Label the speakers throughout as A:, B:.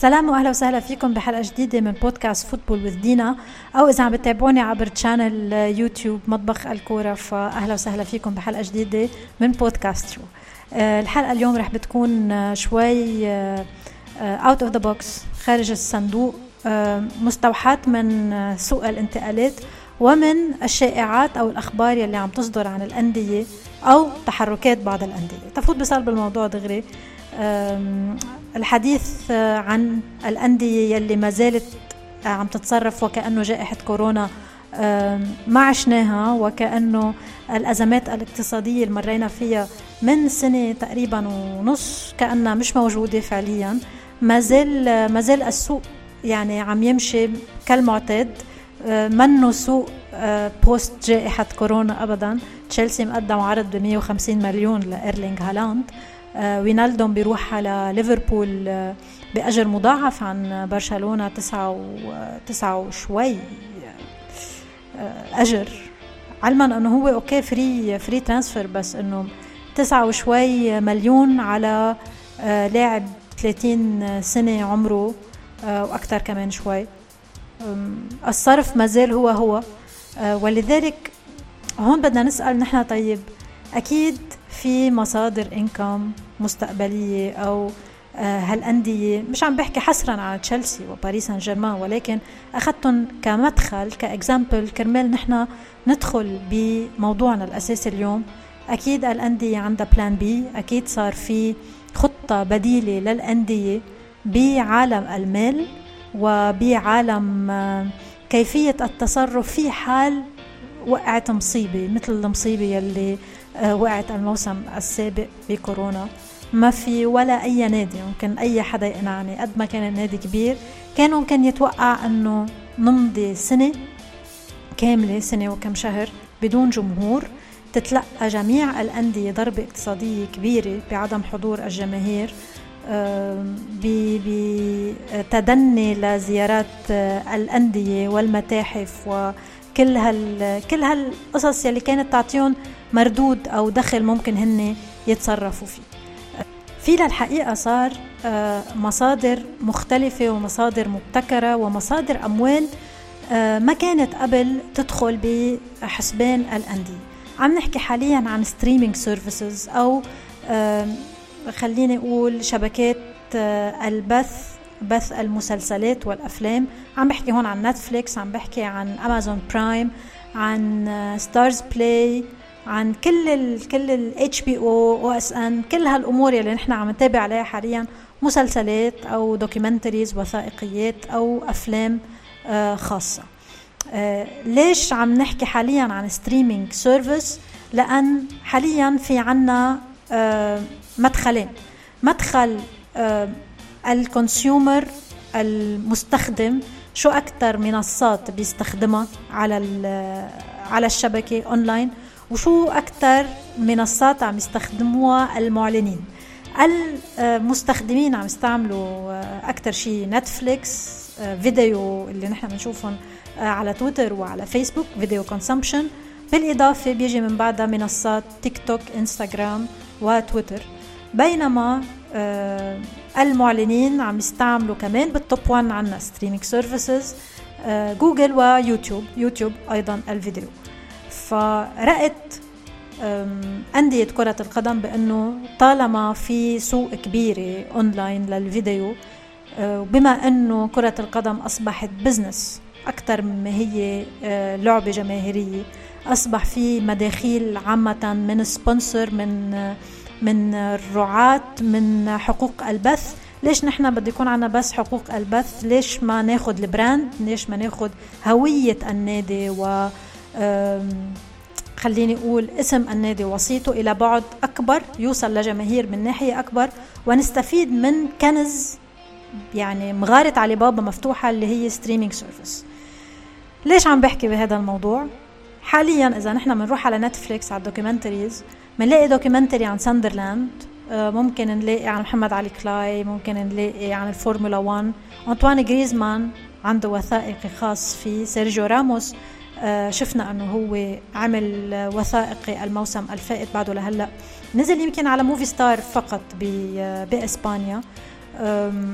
A: سلام واهلا وسهلا فيكم بحلقة جديدة من بودكاست football with دينا. أو إذا عم بتابعوني عبر channel يوتيوب مطبخ الكورة فأهلا وسهلا فيكم بحلقة جديدة من بودكاست show. آه، الحلقة اليوم رح بتكون شوي out of the box خارج الصندوق. آه، مستوحاة من سوق الانتقالات ومن الشائعات أو الأخبار يلي عم تصدر عن الأندية أو تحركات بعض الأندية. نفوت بصلب الموضوع دغري. الحديث عن الأندية يلي ما زالت عم تتصرف وكأنه جائحة كورونا ما عشناها وكأنه الأزمات الاقتصادية اللي مرينا فيها من سنة تقريبا ونص كأنها مش موجودة فعليا ما زال ما زال السوق يعني عم يمشي كالمعتاد منه سوق post جائحة كورونا أبدا. تشيلسي مقدم عرض ب 150 مليون لإيرلينغ هالاند. آه، وينالدوم بيروح على ليفربول آه، بأجر مضاعف عن برشلونة تسعة و تسعة وشوي آه، أجر. علما إنه هو okay free free transfer بس إنه تسعة وشوي مليون على لاعب 30 سنة عمره وأكثر كمان شوي. الصرف ما زال هو هو. ولذلك هون بدنا نسأل نحن طيب أكيد في مصادر income مستقبلية أو آه، هالانديه مش عم بحكي حصرا على تشيلسي وباريس سان جيرمان ولكن أخذتهم كمدخل ك example كرمال نحن ندخل بموضوعنا الأساسي اليوم. أكيد الانديه عندها plan B أكيد صار في خطة بديلة للانديه بعالم المال وبعالم آه، كيفية التصرف في حال وقعت مصيبة مثل المصيبة يلي وقعت الموسم السابق بكورونا. ما في ولا أي نادي ممكن أي حدا يقنعني. قد ما كان النادي كبير كان ممكن يتوقع إنه نمضي سنة كاملة سنة وكم شهر بدون جمهور. تتلقى جميع الأندية ضربة اقتصادية كبيرة بعدم حضور الجماهير بتدني لزيارات آه، الأندية والمتاحف وكل هال كل هالقصص يلي كانت تعطيهم مردود أو دخل ممكن هن يتصرفوا فيه. في للحقيقة صار آه، مصادر مختلفة ومصادر مبتكرة ومصادر أموال آه، ما كانت قبل تدخل بحسبان الأندية عم نحكي حاليا عن streaming services أو خليني أقول شبكات آه، البث بث المسلسلات والأفلام. عم بحكي هون عن نتفليكس عم بحكي عن امازون برايم عن ستارز بلاي عن كل ال كل ال HBO أو OSN كل هالأمور يلي نحن عم نتابع عليها حاليا. مسلسلات أو documentaries وثائقيات أو أفلام آه، خاصة. آه، ليش عم نحكي حاليا عن streaming service لأن حاليا في عنا آه، مدخلين. مدخل ال consumer المستخدم شو أكثر منصات بيستخدمها على على الشبكة أونلاين؟ وشو أكثر منصات عم يستخدموها المعلنين؟ المستخدمين عم يستعملوا آه، أكثر شيء نتفليكس آه، فيديو اللي نحن بنشوفهم آه، على تويتر وعلى فيسبوك video consumption بالإضافة بيجي من بعدها منصات تيك توك انستغرام وتويتر. بينما المعلنين عم يستعملوا كمان بال top 1 عنا streaming services جوجل ويوتيوب يوتيوب أيضا الفيديو. فرأت أندية كرة القدم بأنه طالما في سوق كبيرة أونلاين للفيديو أه، بما أنه كرة القدم أصبحت business أكثر مما هي أه، لعبة جماهيرية أصبح في مداخيل عامة من sponsor من من الرعاة من حقوق البث. ليش نحن بده يكون عنا بس حقوق البث؟ ليش ما ناخد ال brand؟ ليش ما ناخد هوية النادي؟ و خليني أقول اسم النادي وصيته إلى بعد أكبر يوصل لجماهير من ناحية أكبر. ونستفيد من كنز يعني مغارة علي بابا مفتوحة اللي هي streaming service ليش عم بحكي بهذا الموضوع؟ حاليا إذا نحن بنروح على نتفليكس على ال documentary ز بنلاقي documentary عن ساندرلاند آه، ممكن نلاقي عن محمد علي كلاي ممكن نلاقي عن الفورمولا 1 انطوان جريزمان عنده وثائقي خاص فيه سيرجيو راموس. آه، شفنا أنه هو عمل وثائقي الموسم الفائت بعده لهلأ. نزل يمكن على موفي ستار فقط بإسبانيا.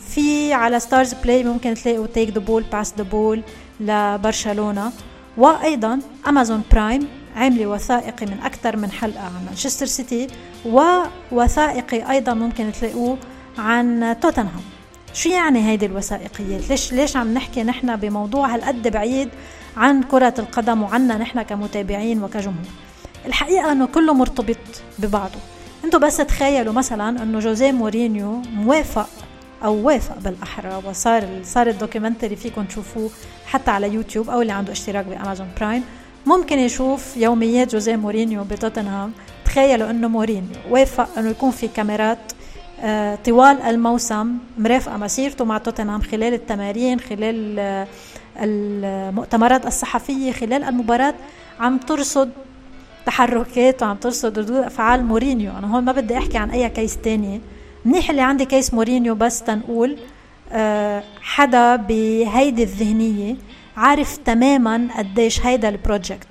A: في على ستارز بلاي ممكن تلاقوا Take the Ball Pass the Ball لبرشلونة. وأيضا امازون برايم عاملة وثائقي من أكثر من حلقة عن مانشستر سيتي ووثائقي أيضا ممكن تلاقوه عن توتنهام. شو يعني هيدي الوثائقيات ليش ليش عم نحكي نحن بموضوع هالقد بعيد عن كرة القدم وعنا نحن كمتابعين وكجمهور؟ الحقيقة إنه كله مرتبط ببعضه. أنتم بس تخيلوا مثلا إنه جوزيه مورينيو موافق أو وافق بالأحرى وصار صار ال documentary فيكم تشوفوه حتى على يوتيوب أو اللي عنده اشتراك بأمازون برايم. ممكن يشوف يوميات جوزيه مورينيو بتوتنهام. تخيلوا إنه مورينيو وافق إنه يكون في كاميرات آه، طوال الموسم مرافقة مسيرته مع توتنهام خلال التمارين خلال آه، المؤتمرات الصحفية خلال المباراة. عم ترصد تحركات وعم ترصد ردود أفعال مورينيو. أنا هون ما بدي أحكي عن أي case تاني. منيح اللي عندي case مورينيو بس تنقول أه حدا بهيدي الذهنية. عارف تماما قديش هيدا ال project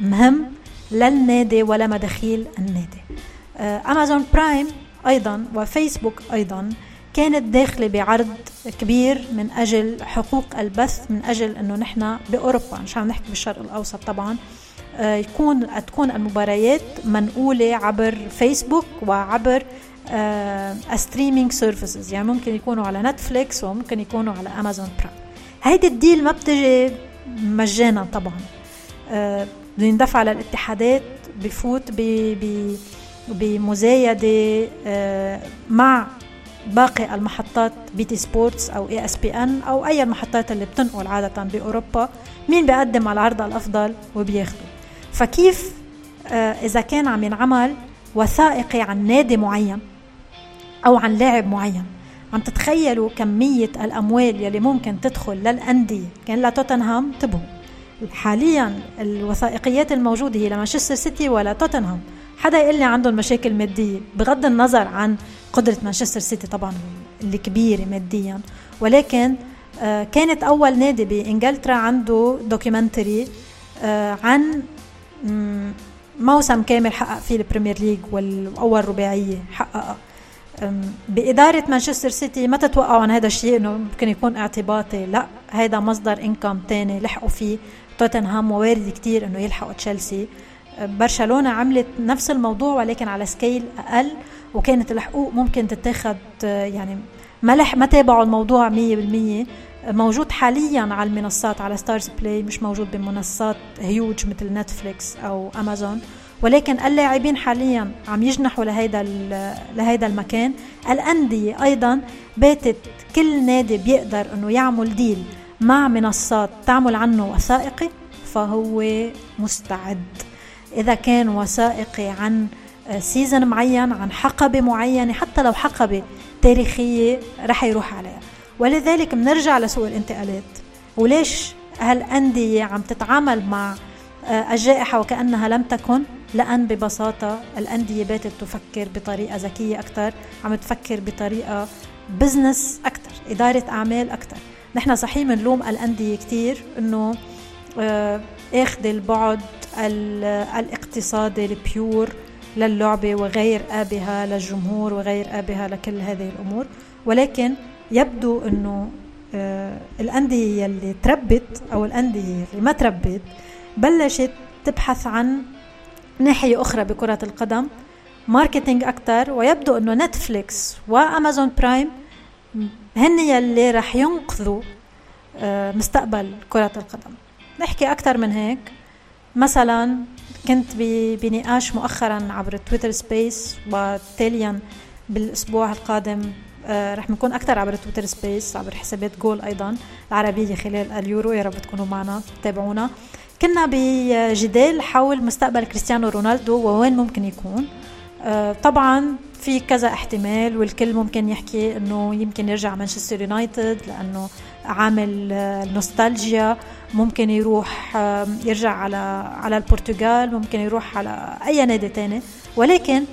A: مهم للنادي ولا مداخيل النادي. امازون برايم أيضا وفيسبوك أيضا كانت داخلة بعرض كبير من أجل حقوق البث من أجل أنه نحن بأوروبا مش عم نحكي بالشرق الأوسط طبعا آه، يكون تكون المباريات منقولة عبر فيسبوك وعبر streaming آه، services يعني ممكن يكونوا على نتفليكس وممكن يكونوا على امازون برايم هيدي ال deal ما بتجي مجانا طبعا. آه، بده يندفع للاتحادات بفوت بمزايدة مع باقي المحطات بي تي سبورتس أو إي إس بي إن أو أي المحطات اللي بتنقل عادة بأوروبا مين بيقدم على العرض الأفضل وبياخده. فكيف آه، إذا كان عم ينعمل وثائقي عن نادي معين أو عن لاعب معين؟ عم تتخيلوا كمية الأموال يلي ممكن تدخل للأندية؟ كان لتوتنهام انتبهوا حاليا الوثائقيات الموجودة هي لمانشستر سيتي ولا توتنهام. حدا يقول لي عندهم مشاكل مادية. بغض النظر عن قدرة مانشستر سيتي طبعا الكبيرة ماديا. ولكن آه، كانت أول نادي بإنجلترا عنده documentary آه، عن موسم كامل حقق فيه البريمير ليج والأول رباعية حققها بإدارة مانشستر سيتي ما تتوقعوا عن هذا الشيء؟ إنه ممكن يكون اعتباطي. لا هذا مصدر income تاني لحقوا فيه. توتنهام و وارد كتير إنه يلحقوا تشيلسي برشلونة عملت نفس الموضوع ولكن على scale أقل وكانت الحقوق ممكن تتاخد يعني ما لح ما تابعوا الموضوع 100% موجود حاليا على المنصات على ستارز بلاي مش موجود بمنصات هيوج مثل نتفليكس أو امازون ولكن اللاعبين حاليا عم يجنحوا لهيدا لهيدا المكان. الأندية أيضا باتت كل نادي بيقدر إنه يعمل ديل مع منصات تعمل عنه وثائقي فهو مستعد. إذا كان وثائقي عن سيزن معين عن حقبة معينة حتى لو حقبة تاريخية رح يروح عليها. ولذلك بنرجع لسوق الانتقالات. وليش هالأندية عم تتعامل مع الجائحة وكأنها لم تكن؟ لأن ببساطة الأندية باتت تفكر بطريقة ذكية أكثر عم تفكر بطريقة business أكثر إدارة أعمال أكثر نحن صحيح بنلوم الأندية كثير إنه آه، آخذ البعد الاقتصادي ال pure للعبة وغير آبها للجمهور وغير آبها لكل هذه الأمور. ولكن يبدو إنه آه الأندية اللي تربت أو الأندية اللي ما تربت بلشت تبحث عن ناحية أخرى بكرة القدم marketing أكثر ويبدو إنه نتفليكس وأمازون برايم هن يلي رح ينقذوا آه مستقبل كرة القدم. نحكي أكثر من هيك. مثلا كنت بنقاش مؤخرا عبر تويتر space وتاليا بالأسبوع القادم آه، رح نكون أكثر عبر تويتر space عبر حسابات جول أيضا العربية خلال اليورو يا رب تكونوا معنا تابعونا. كنا بجدال حول مستقبل كريستيانو رونالدو ووين ممكن يكون. آه، طبعا في كذا احتمال والكل ممكن يحكي إنه يمكن يرجع مانشستر يونايتد لأنه عامل نوستالجيا ممكن يروح يرجع على على البرتغال. ممكن يروح على أي نادي تاني. ولكن آه،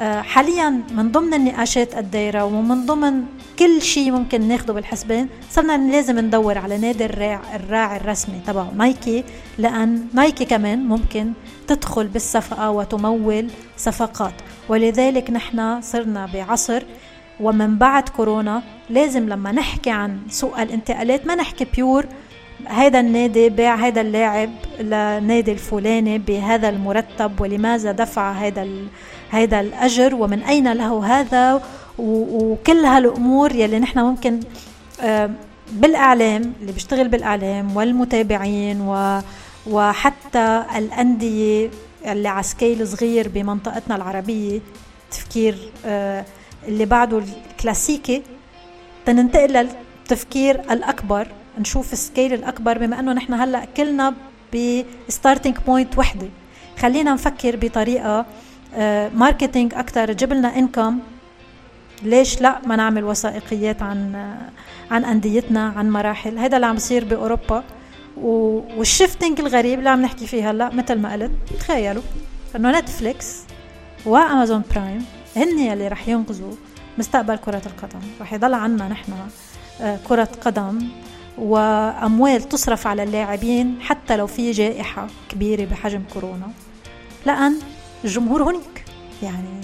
A: حاليا من ضمن النقاشات الدايرة ومن ضمن كل شيء ممكن ناخده بالحسبان صرنا لازم ندور على نادي الراعي, الرسمي تبعه نايكي لأن نايكي كمان ممكن تدخل بالصفقة وتمول صفقات. ولذلك نحن صرنا بعصر ومن بعد كورونا لازم لما نحكي عن سوق الانتقالات ما نحكي بيور هذا النادي باع هذا اللاعب لنادي الفلاني بهذا المرتب ولماذا دفع هذا هذا الأجر؟ ومن أين له هذا؟ وكل هالأمور يلي نحن ممكن آه، بالإعلام اللي بيشتغل بالإعلام والمتابعين و وحتى الأندية اللي على scale صغير بمنطقتنا العربية تفكير آه، اللي بعده الكلاسيكي تننتقل للتفكير الأكبر. نشوف ال scale الأكبر بما أنه نحن هلأ كلنا ب starting point وحدة. خلينا نفكر بطريقة marketing أكثر تجيب لنا income ليش لأ؟ ما نعمل وثائقيات عن آه، عن أنديتنا عن مراحل. هذا اللي عم بصير بأوروبا. وال shifting الغريب اللي عم نحكي فيه هلأ مثل ما قلت تخيلوا إنه نتفليكس وامازون برايم هن يلي رح ينقذوا مستقبل كرة القدم. رح يضل عنا نحن آه، كرة قدم. وأموال تصرف على اللاعبين حتى لو في جائحة كبيرة بحجم كورونا. لأن الجمهور هناك يعني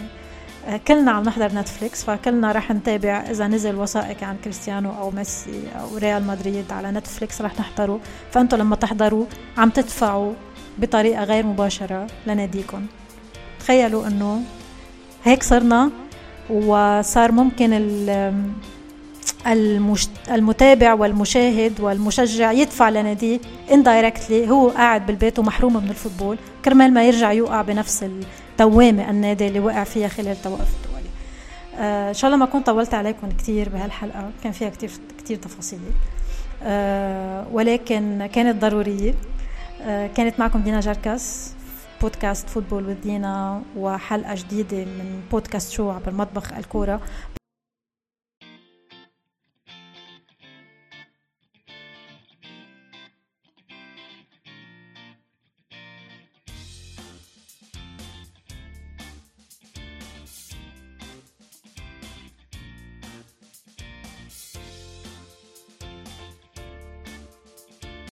A: آه، كلنا عم نحضر نتفليكس فكلنا رح نتابع إذا نزل وثائقي عن كريستيانو أو ميسي أو ريال مدريد على نتفليكس رح نحضره. فانتم لما تحضروا عم تدفعوا بطريقة غير مباشرة لناديكم. تخيلوا إنه هيك صرنا وصار ممكن المتابع والمشاهد والمشجع يدفع لناديه indirectly هو قاعد بالبيت ومحروم من ال football. كرمال ما يرجع يوقع بنفس الدوامة النادي اللي وقع فيها خلال التوقف الدولي. آه إن شاء الله ما كنت طولت عليكم كثير بهالحلقة. كان فيها كثير كثير تفاصيل. آه ولكن كانت ضرورية. آه كانت معكم دينا جركس بودكاست فوتبول ودينا وحلقة جديدة من بودكاست show عبر مطبخ الكورة.